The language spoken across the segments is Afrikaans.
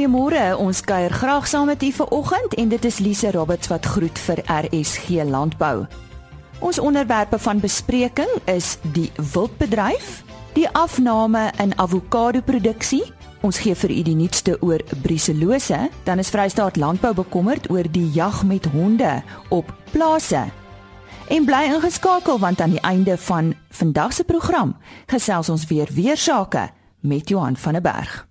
Goeiemôre. Ons kuier graag saam met u vanoggend en dit is Lise Roberts wat groet vir RSG Landbou. Ons onderwerpe van bespreking is die wildbedryf, die afname in avokado produksie. Ons gee vir u die nuutste oor briselose, dan is Vrystaat Landbou bekommerd oor die jag met honde op plase. En bly ingeskakel want aan die einde van vandag se program gesels ons weer weer sake met Johan van der Berg.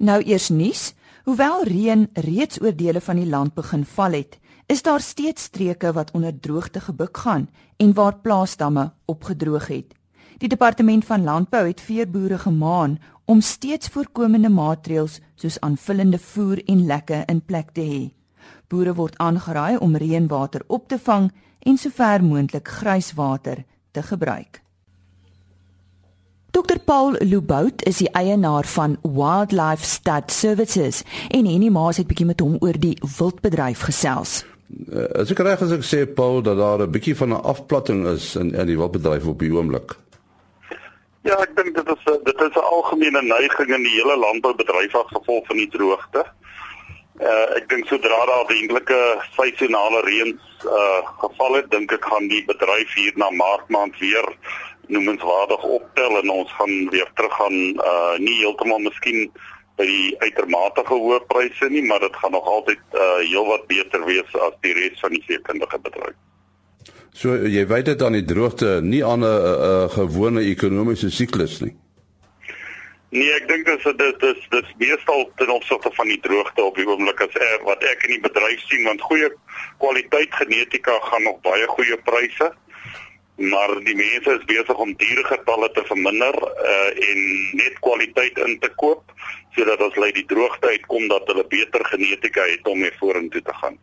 Nou eers nuus, hoewel reën reeds oor dele van die land begin val het, is daar steeds streke wat onder droogte gebuk gaan en waar plaasdamme opgedroog het. Die departement van landbou het veeboere gemaan om steeds voorkomende maatreëls soos aanvullende voer en lekke in plek te hê. Boere word aangeraai om reënwater op te vang en sover moontlik grijswater te gebruik. Dr Paul Lubout is die eienaar van Wildlife Stud Services en Henny Maas het bietjie met hom oor die wildbedryf gesels. As ek reg as ek sê Paul dat daar 'n bietjie van 'n afplatting is in in die wildbedryf op die oomblik. Ja, ek dink dit is dit is 'n algemene neiging in die hele landboubedryf as gevolg van die droogte. Uh ek dink sodra daar dienlike seisonale reëns uh geval het, dink ek gaan die bedryf hier na Maart maand weer noemenswaardig optel en ons gaan weer terug gaan uh nie heeltemal miskien by die uitermate hoë pryse nie, maar dit gaan nog altyd uh heelwat beter wees as die res van die veekundige bedryf. So jy weet dit aan die droogte nie aan 'n uh, uh, gewone ekonomiese siklus nie. Nee, ek dink is dit is dit is meestal ten opsigte van die droogte op die oomblik as er, wat ek in die bedryf sien want goeie kwaliteit genetika gaan nog baie goeie pryse maar die mense is besig om dieregetalle te verminder uh, en net kwaliteit in te koop sodat as hulle die droogte uitkom dat hulle beter genetika het om mee vorentoe te gaan.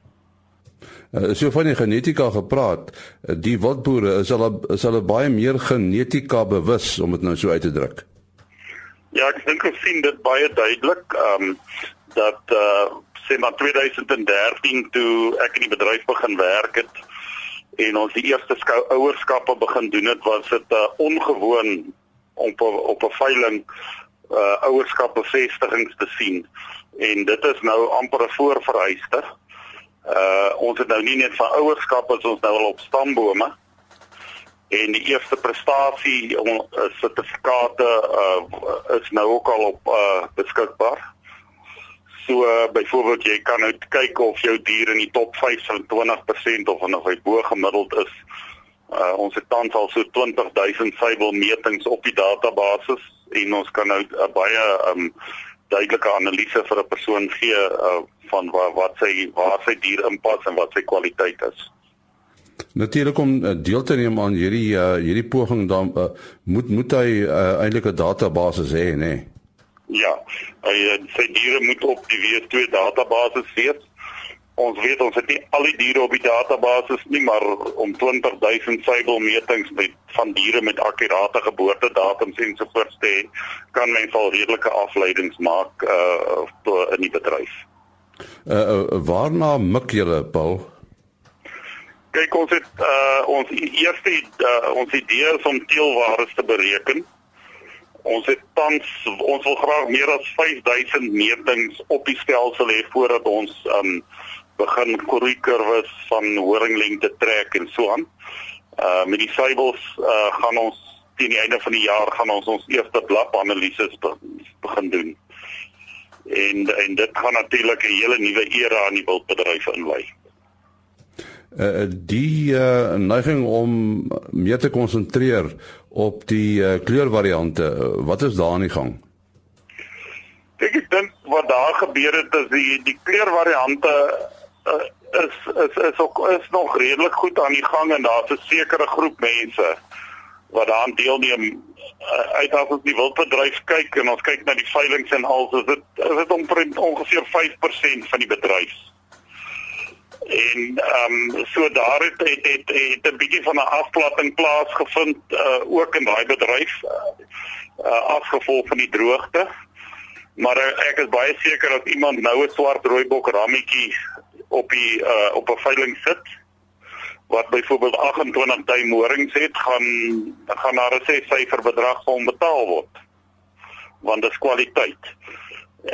Uh, so van die genetika gepraat, uh, die wildboere is hulle is hulle baie meer genetika bewus om dit nou so uit te druk. Ja, ek dink ons sien dit baie duidelik ehm um, dat uh, sê maar 2013 toe ek in die bedryf begin werk het en ons die eerste ouerskappe begin doen het was dit uh, ongewoon om op, op 'n veiling uh ouerskappe vestigings te sien en dit is nou amper 'n voorvereiste. Uh ons het nou nie net van ouerskappe as ons nou al op stambome en die eerste prestasie on, uh, sertifikate uh is nou ook al op uh beskikbaar. So uh, byvoorbeeld jy kan nou kyk of jou dier in die top 25% of of hy bo gemiddeld is. Uh, ons het tans al so 20000 seibelmetings op die database en ons kan nou 'n uh, baie um, duidelike analise vir 'n persoon gee uh, van waar wat sy waar sy dier inpas en wat sy kwaliteit is. Natuurlik om deel te neem aan hierdie uh, hierdie poging dan uh, moet moet hy uh, eintlik 'n database hê, nê? Nee? Ja, hy eh, sy diere moet op die W2 database wees. Ons weet ons het nie al die diere op die database nie, maar om 20000 seibelmetings met van diere met akkurate geboortedatums en so voort te hê, kan mens al redelike afleidings maak uh in die bedryf. Uh, uh waarna mik julle, Paul? Kyk, ons het uh ons eerste uh, ons idee is om teelwaardes te bereken ons het tans ons wil graag meer as 5000 metings op die stelsel hê voordat ons um begin korriekurwes van horinglengte trek en so aan. Uh met die seibels uh gaan ons teen die einde van die jaar gaan ons ons eerste blap analises begin doen. En en dit gaan natuurlik 'n hele nuwe era in die wildbedryf inlei. Uh die uh neiging om meer te konsentreer op die uh, kleurvariante. Wat is daar aan die gang? Ek dink wat daar gebeur het is die die kleurvariante uh, is is is ook is nog redelik goed aan die gang en daar's 'n sekere groep mense wat daaraan deelneem uh, uit as ons die wildbedryf kyk en ons kyk na die veilinge en al is dit is dit omtrent ongeveer 5% van die bedryf en ehm um, so daar het het het, het 'n bietjie van 'n afplatting plaasgevind uh, ook in daai bedryf uh, uh, afgevolg van die droogte. Maar uh, ek is baie seker dat iemand nou 'n swart rooibok rammetjie op die uh, op 'n veiling sit wat byvoorbeeld 28 duim horings het, gaan gaan daar 'n 6 syfer bedrag vir hom betaal word. Want dit is kwaliteit.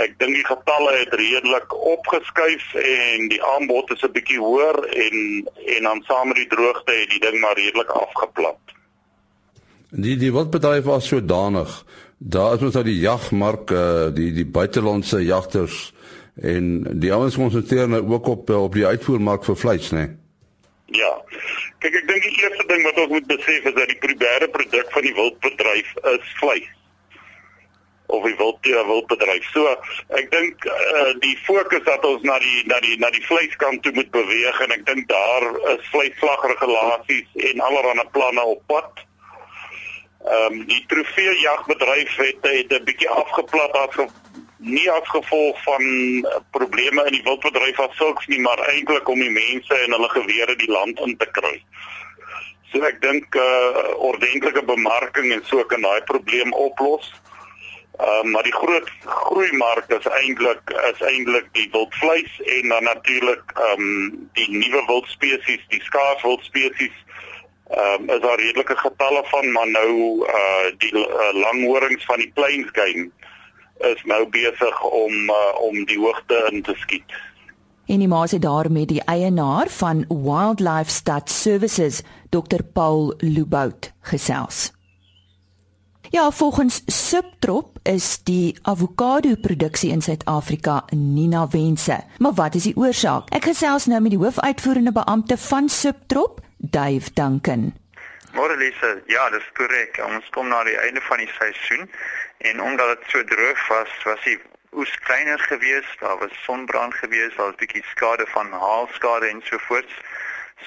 Ek dink die getalle het redelik opgeskuif en die aanbod is 'n bietjie hoër en en dan saam met die droogte het die ding maar redelik afgeplat. Die die wildbedryf was sodanig. Daar is ons nou die jagmark, uh, die die buitelandse jagters en die ouens konsentreer nou ook op op die uitvoermark vir vleis, né? Nee? Ja. Kyk, ek dink die eerste ding wat ons moet besef is dat die primêre produk van die wildbedryf is vleis of die wild die wildbedryf. So ek dink uh, die fokus dat ons na die na die na die vleiskant toe moet beweeg en ek dink daar is vleisvlagregulasies en allerlei planne op pad. Ehm um, die trofeejagbedryf het het 'n bietjie afgeplat as nie as gevolg van probleme in die wildbedryf as sulks nie, maar eintlik om die mense en hulle gewere die land in te kry. So ek dink 'n uh, ordentlike bemarking en so kan daai probleem oplos. Ehm uh, maar die groot groeimark is eintlik is eintlik die wildvleis en dan natuurlik ehm um, die nuwe wildspesies, die skaars wildspesies. Ehm um, is daar redelike getalle van maar nou uh die uh, langhorings van die plains game is nou besig om uh, om die hoogte in te skiet. En die maas het daar met die eienaar van Wildlife Stud Services, Dr Paul Lubout gesels. Ja, volgens Subtrop is die avokado produksie in Suid-Afrika nie na wense. Maar wat is die oorsaak? Ek gesels nou met die hoofuitvoerende beampte van Subtrop, Dave Duncan. Morelise, ja, dis korrek. Ons kom na die einde van die seisoen en omdat dit so droog was, was die oes kleiner geweest. Daar was sonbrand geweest, daar was 'n bietjie skade van haalskade en so voort.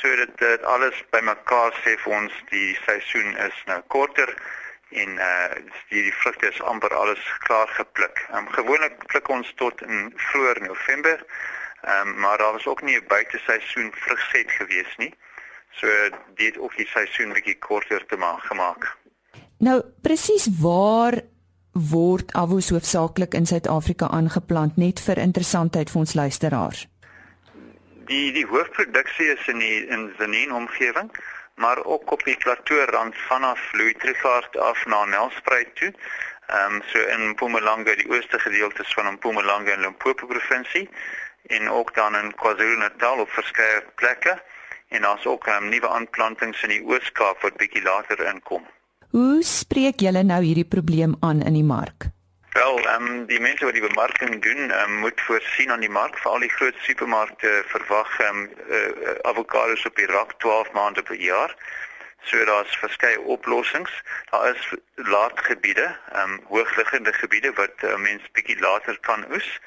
So dit dit alles bymekaar sê vir ons die seisoen is nou korter en uh die, die vrugte is amper alles klaar gepluk. Ehm um, gewoonlik pluk ons tot in vroeër November. Ehm um, maar daar was ook nie 'n buiteseisoen vrugset gewees nie. So dit het ook die seisoen bietjie korter te maak gemaak. Nou presies waar word avos hoofsaaklik in Suid-Afrika aangeplant net vir interessantheid vir ons luisteraars. Die die hoofproduksie is in die in Zanin omgewing maar ook op die plateau rand vanaf Louis-Trichardt af na Nelspruit toe. Ehm um, so in Mpumalanga, die ooste gedeeltes van Mpumalanga en Limpopo provinsie en ook dan in KwaZulu-Natal op verskeie plekke en daar's ook um, nuwe aanplantings in die Oos-Kaap wat bietjie later inkom. Hoe spreek julle nou hierdie probleem aan in die mark? Wel, ehm um, die mense wat die bemarking doen, um, moet voorsien aan die mark vir al die groot supermarkte verwag ehm um, uh, avokados op die rak 12 maande per jaar. So daar's verskeie oplossings. Daar is laatgebiede, ehm um, hoogliggende gebiede wat uh, mense bietjie later kan oes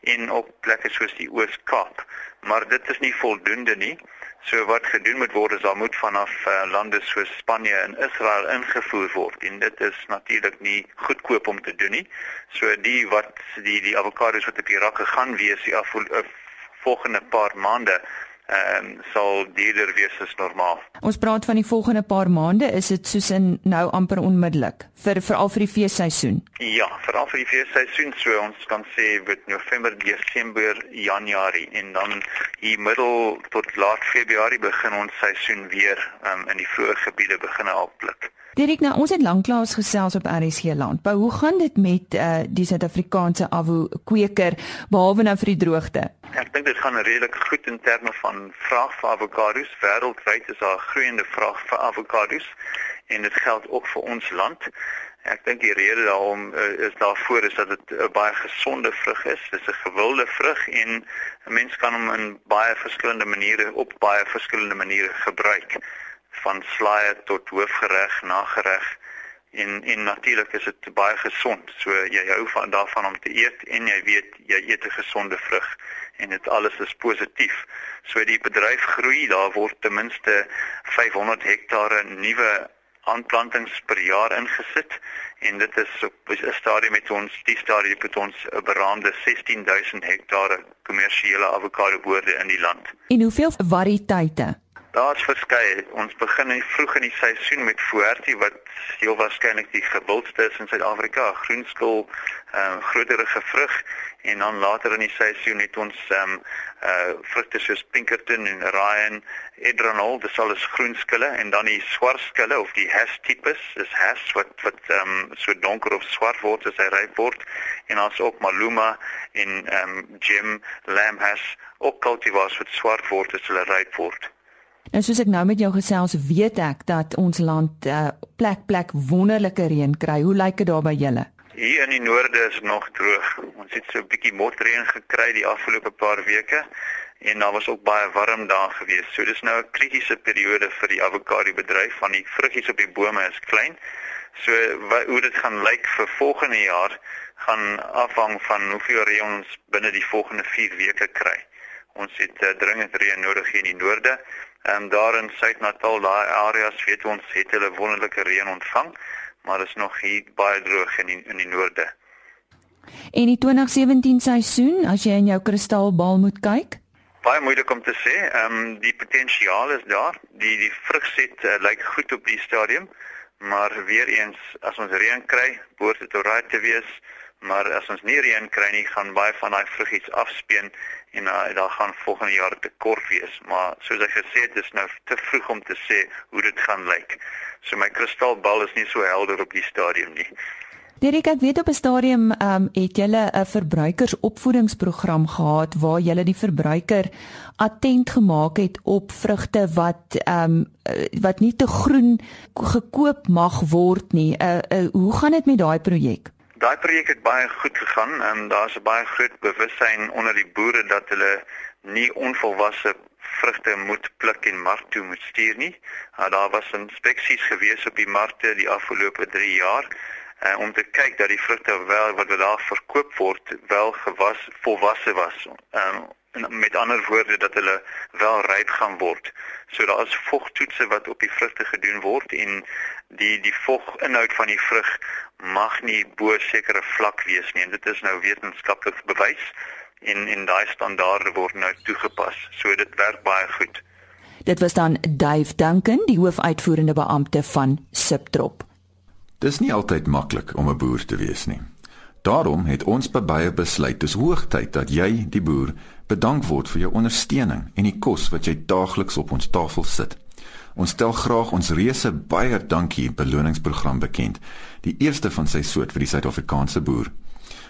en op plekke soos die Oos-Kaap. Maar dit is nie voldoende nie. So wat gedoen moet word is daar moet vanaf uh, lande soos Spanje en Israel ingevoer word en dit is natuurlik nie goedkoop om te doen nie. So die wat die die avokados wat op Irak gaan wees die afvoer, uh, volgende paar maande ehm um, sal duurder wees as normaal. Ons praat van die volgende paar maande, is dit soos in nou amper onmiddellik vir veral vir die feesseisoen. Ja, veral vir die feesseisoen, so ons kan sê met November, Desember, Januarie en dan hier middel tot laat Februarie begin ons seisoen weer ehm um, in die vroeë gebiede begin afblik. Dirk, nou ons het lanklaas gesels op RSG Landbou. Hoe gaan dit met uh, die Suid-Afrikaanse avo kweker behalwe nou vir die droogte? Ek dink dit gaan redelik goed in terme van vraag vir avokados. Wêreldwyd is daar groeiende vraag vir avokados en dit geld ook vir ons land. Ek dink die rede daarom uh, is daarvoor is dat dit 'n baie gesonde vrug is. Dit is 'n gewilde vrug en 'n mens kan hom in baie verskillende maniere op baie verskillende maniere gebruik van slaaië tot hoofgereg, nagereg en en natuurlik is dit baie gesond. So jy hou van daarvan om te eet en jy weet jy eet 'n gesonde vrug en dit alles is positief. So die bedryf groei, daar word ten minste 500 hektare nuwe aanplantings per jaar ingesit en dit is op 'n stadium met ons die stadium met ons 'n beraamde 16000 hektare kommersiële avokado boorde in die land. En hoeveel variëteite Daar's verskeie. Ons begin in vroeg in die seisoen met Fuerte wat heel waarskynlik die gewildste is in Suid-Afrika, groenskil, ehm um, groterige vrug en dan later in die seisoen het ons ehm um, uh vrugte soos Pinkerton en Ryan, Edronol, dis alles groenskille en dan die swartskille of die Hass tipes, dis Hass wat wat ehm um, so donker of swart word as hy ryp word en ons ook Maluma en ehm um, Jim Lamb Hass ook kultivars wat swart word as hulle ryp word. En soos ek nou met jou gesels, weet ek dat ons land uh, plek plek wonderlike reën kry. Hoe lyk dit daar by julle? Hier in die noorde is nog droog. Ons het so 'n bietjie motreën gekry die afgelope paar weke en daar was ook baie warm dae gewees. So dis nou 'n kritiese periode vir die avokado bedryf van die vruggies op die bome is klein. So wat, hoe dit gaan lyk vir volgende jaar gaan afhang van hoeveel reën ons binne die volgende 4 weke kry. Ons het uh, dringend reën nodig hier in die noorde. Ehm um, daar in Suid-Natal, daai areas weet ons het hulle wonderlike reën ontvang, maar is nog hier baie droog in die, in die noorde. En die 2017 seisoen, as jy in jou kristalbal moet kyk? Baie moeilik om te sê. Ehm um, die potensiaal is daar. Die die vrugset uh, lyk goed op die stadium, maar weer eens as ons reën kry, behoort dit oral te wees maar as ons nie reën kry nie, gaan baie van daai vruggies afspeen en uh, daar gaan volgende jaar tekort wees. Maar soos ek gesê het, dis nou te vroeg om te sê hoe dit gaan lyk. So my kristalbal is nie so helder op die stadium nie. Derek, ek weet op 'n stadium ehm um, het julle 'n verbruikersopvoedingsprogram gehad waar julle die verbruiker attent gemaak het op vrugte wat ehm um, wat nie te groen gekoop mag word nie. Uh, uh, hoe gaan dit met daai projek? Daai projek het baie goed gegaan en daar's 'n baie groot bewussyn onder die boere dat hulle nie onvolwasse vrugte moet pluk en mark toe moet stuur nie. Uh, daar was inspeksies gewees op die markte die afgelope 3 jaar uh, om te kyk dat die vrugte wel wat daar verkoop word wel gewas volwasse was. Um, met ander woorde dat hulle wel ryp gaan word. So daar is vogtoetse wat op die vrugte gedoen word en die die voginhoud van die vrug mag nie bo sekere vlak wees nie. En dit is nou wetenskaplik bewys en en daai standaarde word nou toegepas. So dit werk baie goed. Dit was dan Dave Duncan, die hoofuitvoerende beampte van Subtrop. Dis nie altyd maklik om 'n boer te wees nie. Daarom het ons baie besluit dis hoogtyd dat jy, die boer, bedank word vir jou ondersteuning en die kos wat jy daagliks op ons tafel sit. Ons stel graag ons reuse baie dankie beloningsprogram bekend, die eerste van sy soort vir die Suid-Afrikaanse boer.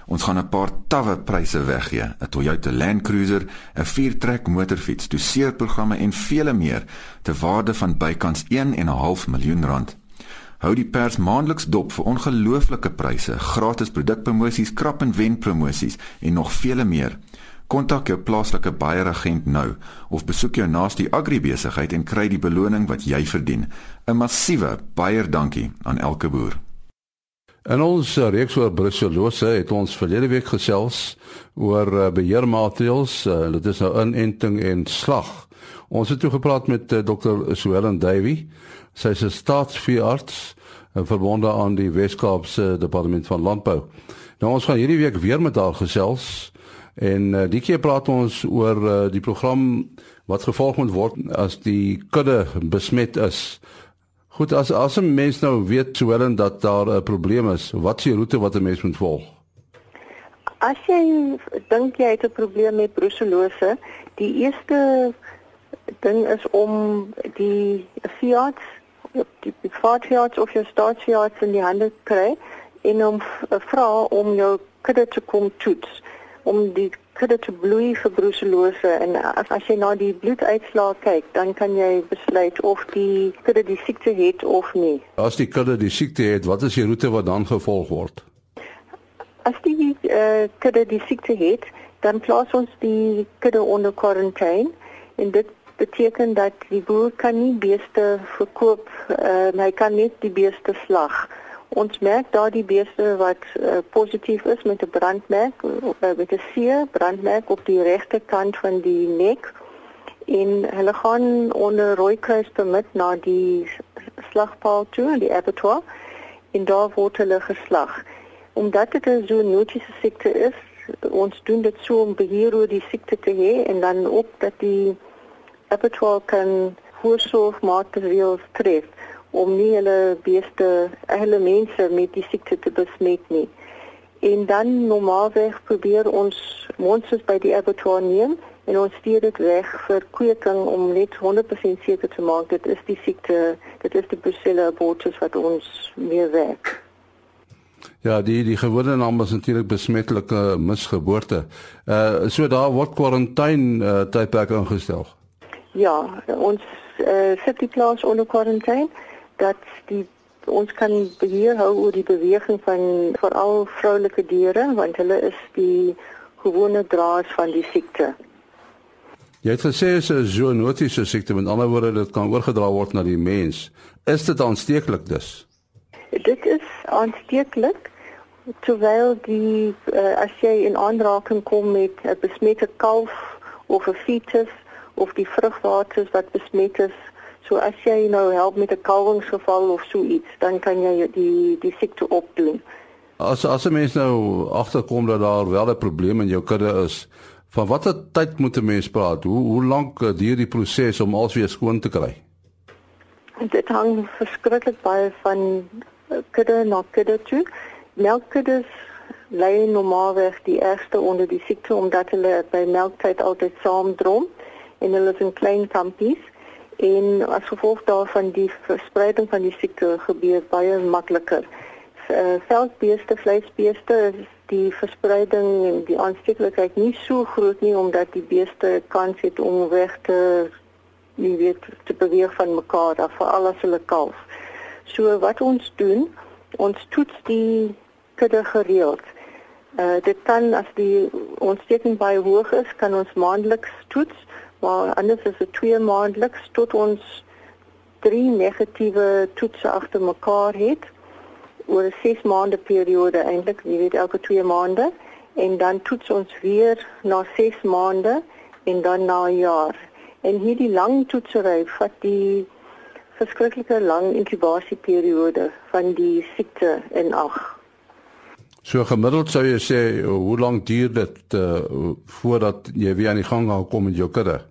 Ons gaan 'n paar tawwe pryse weggee, 'n Toyota Land Cruiser, 'n viertrek motorfiets, doseerprogramme en vele meer te waarde van bykans 1 en 'n half miljoen rand. Hou die pers maandeliks dop vir ongelooflike pryse, gratis produkpromosies, krap en wen promosies en nog vele meer. Kontak jou plaaslike baieragent nou of besoek jou naaste agribesigheid en kry die beloning wat jy verdien. 'n Massiewe baie dankie aan elke boer. In ons eh, reeks oor brucellose het ons verlede week gesels oor eh, beheermaatreëls, uh, dit is nou inenting en slag. Ons het toe gepraat met uh, Dr. Suelen Davey. Sy is 'n staatsveearts uh, verbonde aan die Wes-Kaapse Departement van Landbou. Nou ons gaan hierdie week weer met haar gesels En uh, die keer praat ons oor uh, die program wat gevolg moet word as die kudde besmet is. Goed, as as 'n mens nou weet swellen dat daar 'n probleem is, wat is die roete wat 'n mens moet volg? As jy dink jy het 'n probleem met brucellose, die eerste ding is om die fiats, die fiats of jou staatsfiats in die hande kry en om vra om jou kudde te kom toets om die kudde te bloei vir brucellose en as, as jy na die bloeduitslae kyk, dan kan jy besluit of die kudde die siekte het of nie. As die kudde die siekte het, wat is die roete wat dan gevolg word? As die uh, kudde die siekte het, dan plaas ons die kudde onder kwarantyne en dit beteken dat die boer kan nie beeste verkoop, uh, hy kan net die beeste slag. Ons merk daardie beeste wat uh, positief is met 'n brandmerk uh, met 'n seer brandmerk op die regterkant van die nek en hulle gaan onder rooi kruis permit na die slagpaal toe, die abattoir en daar word hulle geslag. Omdat dit 'n zoonotiese siekte is, ons doen dit so om beheer oor die siekte te hê en dan ook dat die abattoir kan voorsorgmaatreëls tref om nie hulle beeste, hulle mense met die siekte te besmet nie. En dan normaalweg probeer ons monsters by die abattoir neem en ons stuur dit weg vir kweking om net 100% seker te maak dit is die siekte, dit is die Brucella abortus wat ons meer werk. Ja, die die gewone naam is natuurlik besmettelike misgeboorte. Uh so daar word kwarantyne uh, tydperk ingestel. Ja, ons uh, sit die plaas onder kwarantyne dat die ons kan beheer hou oor die beweging van veral vroulike diere want hulle is die gewone draers van die siekte. Jy het gesê dit is 'n zoonotiese siekte, met ander woorde dit kan oorgedra word na die mens. Is dit aansteeklik dus? Dit is aansteeklik terwyl die uh, as jy in aanraking kom met 'n besmette kalf of 'n fetus of die vrugwaters wat besmet is So as jy nou help met 'n kalwingsgeval of so iets, dan kan jy die die siekte opdoen. As as 'n mens nou agterkom dat daar wel 'n probleem in jou kudde is, van watter tyd moet 'n mens praat? Hoe hoe lank eh, duur die proses om alles weer skoon te kry? Dit hang verskriklik baie van eh, kudde na kudde toe. Melkkuddes lê normaalweg die eerste onder die siekte omdat hulle by melktyd altyd saamdrom en hulle is in klein kampies en as gevolg daarvan die verspreiding van die siekte gebeur baie makliker. Uh, veldbeeste, vleisbeeste is die verspreiding en die aansteeklikheid nie so groot nie omdat die beeste kans het om weg te nie weet te beweeg van mekaar af vir alles hulle kalf. So wat ons doen, ons toets die kudde gereeld. Uh, dit kan as die ontsteking baie hoog is, kan ons maandeliks toets maar anders is dit twee maandeliks tot ons drie negatiewe toetse agter mekaar het oor 'n 6 maande periode eintlik, jy weet elke 2 maande en dan toets ons weer na 6 maande en dan na 'n jaar. En hierdie lang toetsery vat die verskriklike lang inkubasieperiode van die siekte in ag. So gemiddeld sou jy sê hoe lank duur dit uh, voordat jy weer aan die gang kom met jou kudde?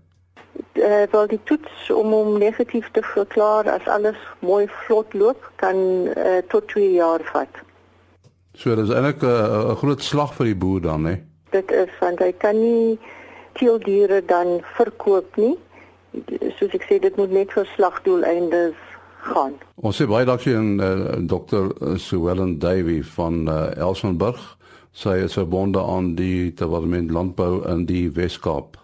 Uh, wel die toets om om negatief te verklaar as alles mooi vlot loop kan uh, tot 2 jaar vat. So dis eintlik 'n uh, groot slag vir die boer dan, hè? Dit is want hy kan nie teeldiere dan verkoop nie. Soos ek sê dit moet net vir slagdoeleindes gaan. Ons sê baie dankie aan uh, Dr. Suellen Davey van uh, Elsenburg. Sy is verbonde aan die Departement Landbou in die Wes-Kaap.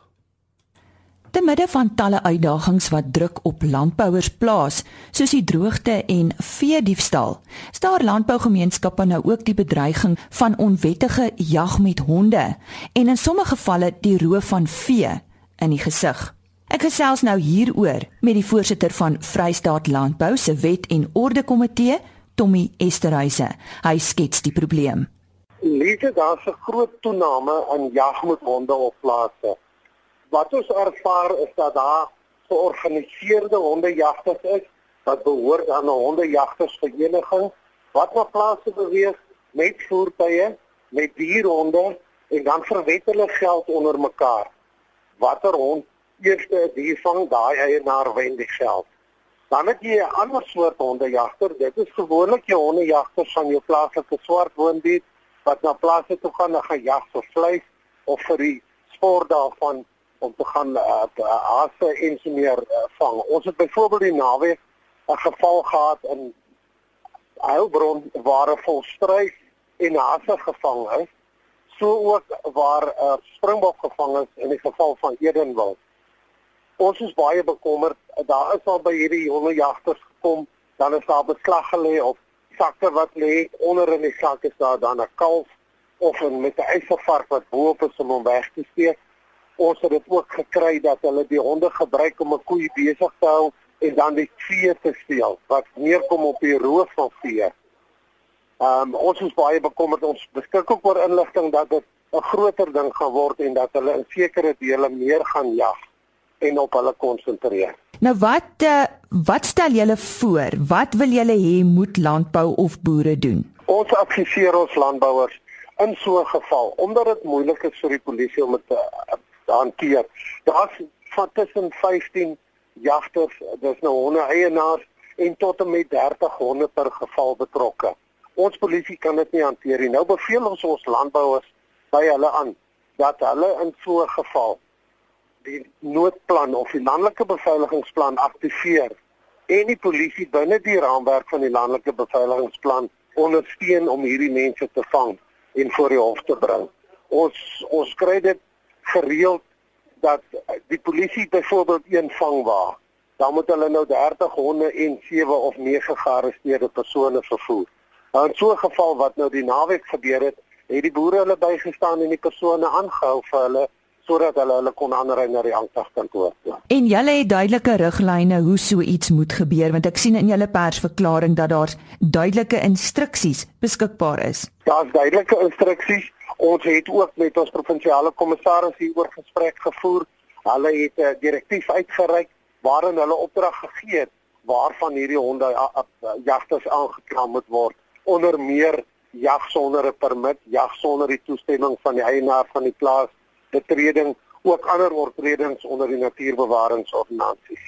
Te midde van talle uitdagings wat druk op landbouers plaas, soos die droogte en veediefstal, staar landbougemeenskappe nou ook die bedreiging van onwettige jag met honde en in sommige gevalle die roof van vee in die gesig. Ek gesels nou hieroor met die voorsitter van Vrystaat Landbou se Wet en Orde Komitee, Tommy Esterhuise. Hy skets die probleem. Lise, daar's 'n groot toename aan jag met honde op plase. Wat ons ervaar is dat daar georganiseerde hondejagters is wat behoort aan 'n hondejagtersvereniging wat na plase beweeg met voertuie, met dierhonde en dan verwet hulle geld onder mekaar. Watter hond eerste die vang daai eienaar wen die geld. Dan het jy 'n ander soort hondejagter. Dit is gewoonlik jou hondejagters van jou plaaslike swart woonbuurt wat na plase toe gaan en gaan jag vir vleis of vir die sport daarvan om te gaan uh, haase en so meer uh, vang. Ons het byvoorbeeld die naweek 'n geval gehad in Heilbron waar 'n volstruis en haase gevang is. So ook waar 'n uh, springbok gevang is in die geval van Edenwald ons is baie bekommerd. Daar is al by hierdie jonge jagters gekom, dan is daar beslag gelê op sakke wat lê onder in die sak is daar dan 'n kalf of 'n met 'n eiselvark wat bo-op is om hom weg te steek. Ons het dit ook gekry dat hulle die honde gebruik om 'n koei besig te hou en dan die vee te steel wat neerkom op die roof van vee. Ehm um, ons is baie bekommerd. Ons beskik ook oor inligting dat dit 'n groter ding gaan word en dat hulle in sekere dele meer gaan jag en op hulle konsentreer. Nou wat uh, wat stel julle voor? Wat wil julle hê moet landbou of boere doen? Ons adviseer ons landbouers in so 'n geval omdat dit moeilik is vir die polisie om dit te, te hanteer. Daar's van tussen 15 jagters, dis nou honde eienaars en tot en met 30 honde per geval betrokke. Ons polisie kan dit nie hanteer nie. Nou beveel ons ons landbouers by hulle aan dat hulle in so 'n geval die noodplan of die landelike beveiligingsplan aktiveer en die polisie binne die raamwerk van die landelike beveiligingsplan ondersteun om hierdie mense te vang en voor die hof te bring. Ons ons kry dit gereeld dat die polisie byvoorbeeld een vang waar dan moet hulle nou 30 honde en 7 of 9 gearresteerde persone vervoer. Nou in so 'n geval wat nou die naweek gebeur het, het die boere hulle bygestaan en die persone aangehou vir hulle sodat hulle hulle kon aanry na die aanklagkantoor. Ja. En julle het duidelike riglyne hoe so iets moet gebeur want ek sien in julle persverklaring dat daar duidelike instruksies beskikbaar is. Daar's duidelike instruksies. Ons het ook met ons provinsiale kommissaris hieroor gesprek gevoer. Hulle het 'n direktief uitgereik waarin hulle opdrag gegee het waarvan hierdie honde jagters aangekla moet word onder meer jag sonder 'n permit, jag sonder die toestemming van die eienaar van die plaas, betreding ook ander oortredings onder die natuurbewaringsordonnansies.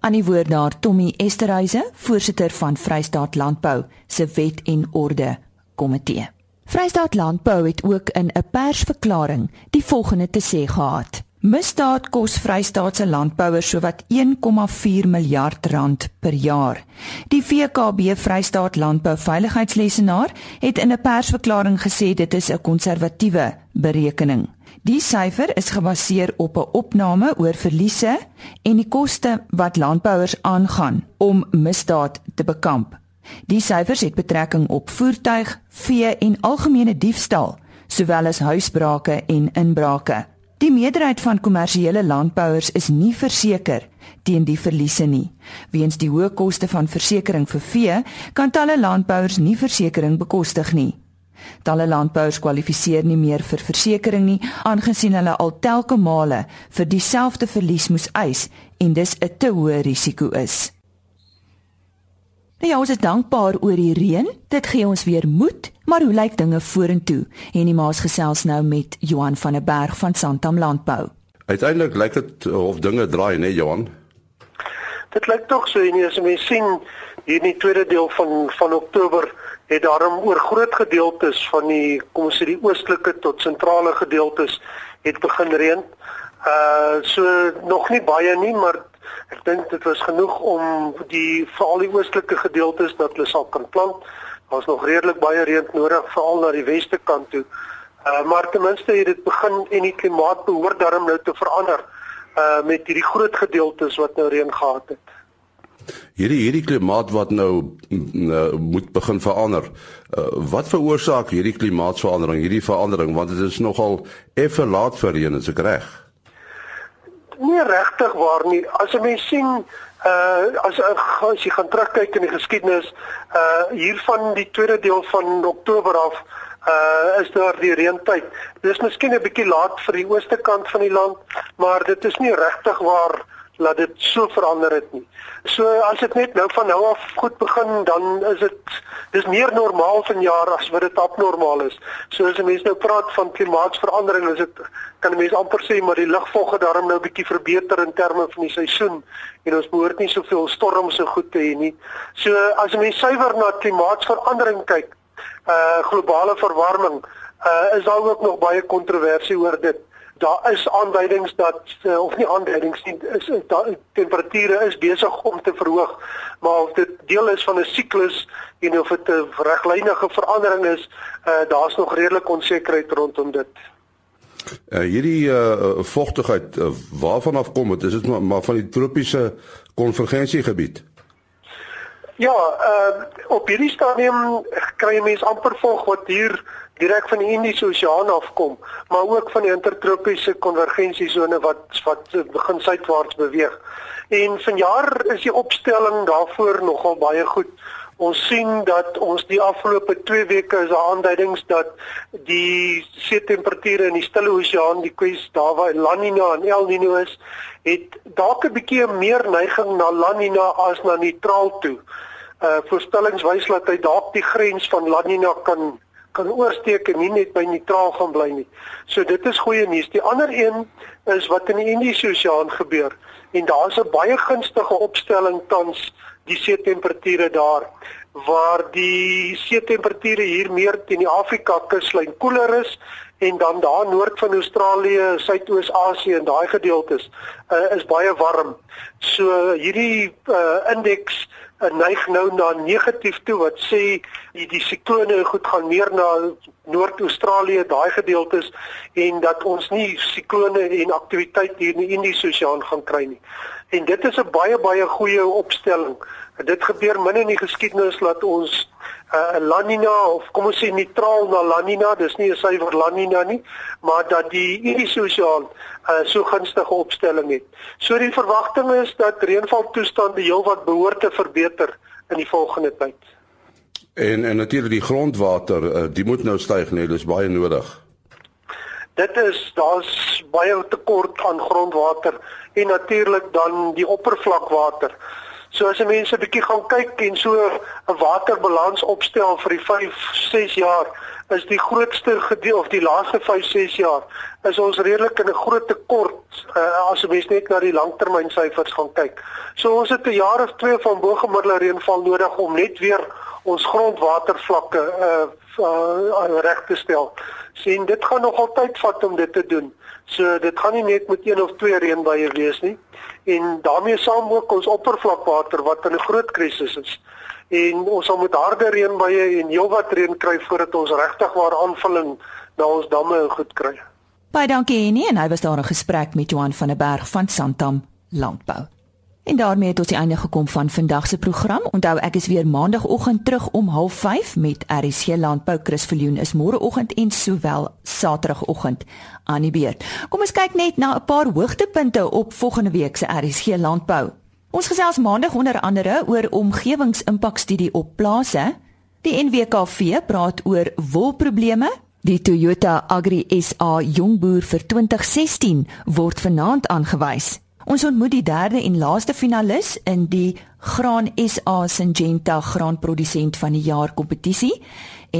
Aan die woord daar Tommy Esterhuise, voorsitter van Vrystaat Landbou se Wet en Orde Komitee. Vrystaat Landbou het ook in 'n persverklaring die volgende te sê gehad: Misdaad kos Vrystaatse landbouers sowat 1,4 miljard rand per jaar. Die VKB Vrystaat Landbou Veiligheidslesenaar het in 'n persverklaring gesê dit is 'n konservatiewe berekening. Die syfer is gebaseer op 'n opname oor verliese en die koste wat landbouers aangaan om misdaad te bekamp. Die syfers het betrekking op voertuig, vee en algemene diefstal, sowel as huisbrake en inbrake. Die meerderheid van kommersiële landbouers is nie verseker teen die verliese nie. Weens die hoë koste van versekerings vir vee, kan talle landbouers nie versekerings bekostig nie. Talle landbouers kwalifiseer nie meer vir versekerings nie, aangesien hulle al telke male vir dieselfde verlies moes eis en dis 'n te hoë risiko is. Nou ja, ons is dankbaar oor die reën. Dit gee ons weer moed, maar hoe lyk dinge vorentoe? En die maas gesels nou met Johan van der Berg van Santam Landbou. Uiteindelik lyk dit of dinge draai, né, Johan? Dit lyk tog so en as mens sien hier in die tweede deel van van Oktober het daarom oor groot gedeeltes van die kom ons sê die oostelike tot sentrale gedeeltes het begin reën. Uh so nog nie baie nie, maar Ek dink dit was genoeg om die veral die oostelike gedeeltes dat hulle sal kan plant. Daar's nog redelik baie reën nodig veral na die weste kant toe. Uh maar ten minste het dit begin en die klimaat behoort darm nou te verander uh met hierdie groot gedeeltes wat nou reën gehad het. Hierdie hierdie klimaat wat nou uh, moet begin verander. Uh, wat veroorsaak hierdie klimaatsverandering, hierdie verandering want dit is nogal effe laat vir reën, is ek reg? nie regtig waar nie. As 'n mens sien uh as as jy gaan terugkyk in die geskiedenis uh hier van die tweede deel van Oktober af uh is daar die reentyd. Dis miskien 'n bietjie laat vir die ooste kant van die land, maar dit is nie regtig waar laat dit so verander het nie. So as dit net nou van nou af goed begin, dan is dit dis meer normaal vanjaar as wat dit abnormaal is. So as mense nou praat van klimaatsverandering, is dit kan mense amper sê maar die lugvog het daarom nou bietjie verbeter in terme van die seisoen en ons behoort nie soveel storms so goed te hê nie. So as mense suiwer na klimaatsverandering kyk, uh globale verwarming, uh is daar ook nog baie kontroversie oor dit daar is aanduidings dat uh, of nie aanduidings nie is daar temperature is besig om te verhoog maar of dit deel is van 'n siklus en of dit 'n reglynige verandering is uh, daar's nog redelik onsekerheid rondom dit. Uh, hierdie uh, vogtigheid uh, waarvan af kom dit is dit maar, maar van die tropiese konvergensiegebied Ja, uh, op hierdie stadium kry mense amper vog wat hier direk van die Indiese Oseaan afkom, maar ook van die intertropiese konvergensiesone wat wat begin suidwaarts beweeg. En vanjaar is die opstelling daarvoor nogal baie goed. Ons sien dat ons die afgelope 2 weke is aanduidings dat die see temperature in die Stille Oseaan, die kwes daar waar La Nina en El Niño is, het dalk 'n bietjie meer neiging na La Nina as na neutraal toe. Uh voorspellings wys dat hy dalk die grens van La Nina kan kan oorsteek en nie net by neutraal gaan bly nie. So dit is goeie nuus. Die ander een is wat in die Indiese Oseaan gebeur en daar's 'n baie gunstige opstelling tans die see temperature daar waar die see temperature hier meer teen die Afrika kuslyn koeler is en dan daar noord van Australië, Suidoos-Asië en daai gedeeltes uh, is baie warm. So hierdie uh, indeks neig nou na negatief toe wat sê die, die siklone goed gaan meer na Noord-Australië, daai gedeeltes en dat ons nie siklone en aktiwiteit hier in die Indiese Oseaan gaan kry nie. En dit is 'n baie baie goeie opstelling. Dit gebeur min in die geskiedenis dat ons 'n uh, La Nina of kom ons sê neutraal na La Nina, dis nie 'n suiwer La Nina nie, maar dat die Indiese Oseaan uh, so gunstige opstelling het. So die verwagting is dat reënvaltoestande heelwat behoort te verbeter in die volgende tyd. En en natuurlik die grondwater, uh, die moet nou styg, nee, dis baie nodig. Dit is daar's baie tekort aan grondwater en natuurlik dan die oppervlakwater. So as mense 'n bietjie gaan kyk en so 'n waterbalans opstel vir die 5, 6 jaar, is die grootste gedeel of die laaste 5, 6 jaar is ons redelik in 'n groot tekort uh, as jy net na die langtermynsyfers gaan kyk. So ons het 'n jaar of 2 van bo-gemiddelde reënval nodig om net weer ons grondwatervlakke uh, uh reg te stel. Sien, dit gaan nog altyd vat om dit te doen. So dit gaan nie net met een of twee reënbuie wees nie en daarmee saam ook ons oppervlakwater wat in 'n groot krisis is. En ons sal met harde reënbuie en heelwat reën kry voordat ons regtig waar aanvulling na ons damme goed kry. Baie dankie Henny en hy was daar 'n gesprek met Johan van der Berg van Santam Landbou. En daarmee het ons die einde gekom van vandag se program. Onthou ek is weer maandagooggend terug om 05:30 met RC Landbou. Chris Viljoen is môreoggend en sowel saterdagoggend aan die beurt. Kom ons kyk net na 'n paar hoogtepunte op volgende week se RC Landbou. Ons gesels maandag onder andere oor omgewingsimpakstudie op plase. Die NWKV praat oor wolprobleme. Die Toyota Agri SA Jongboer vir 2016 word vanaand aangewys. Ons ontmoet die derde en laaste finalis in die Graan SA Syngenta graanprodusent van die jaar kompetisie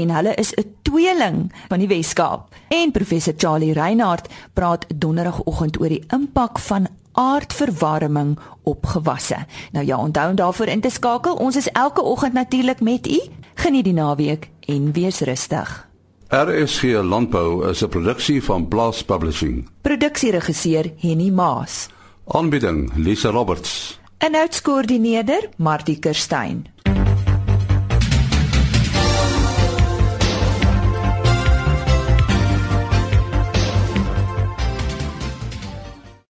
en hulle is 'n tweeling van die Weskaap. En professor Charlie Reinhardt praat donderdagoggend oor die impak van aardverwarming op gewasse. Nou ja, onthou om daarvoor in te skakel. Ons is elke oggend natuurlik met u. Geniet die naweek en wees rustig. RSG Landbou is 'n produksie van Blast Publishing. Produksieregisseur Henny Maas. Aanbieding Lisa Roberts. En uitskoördineerder Martie Kerstyn.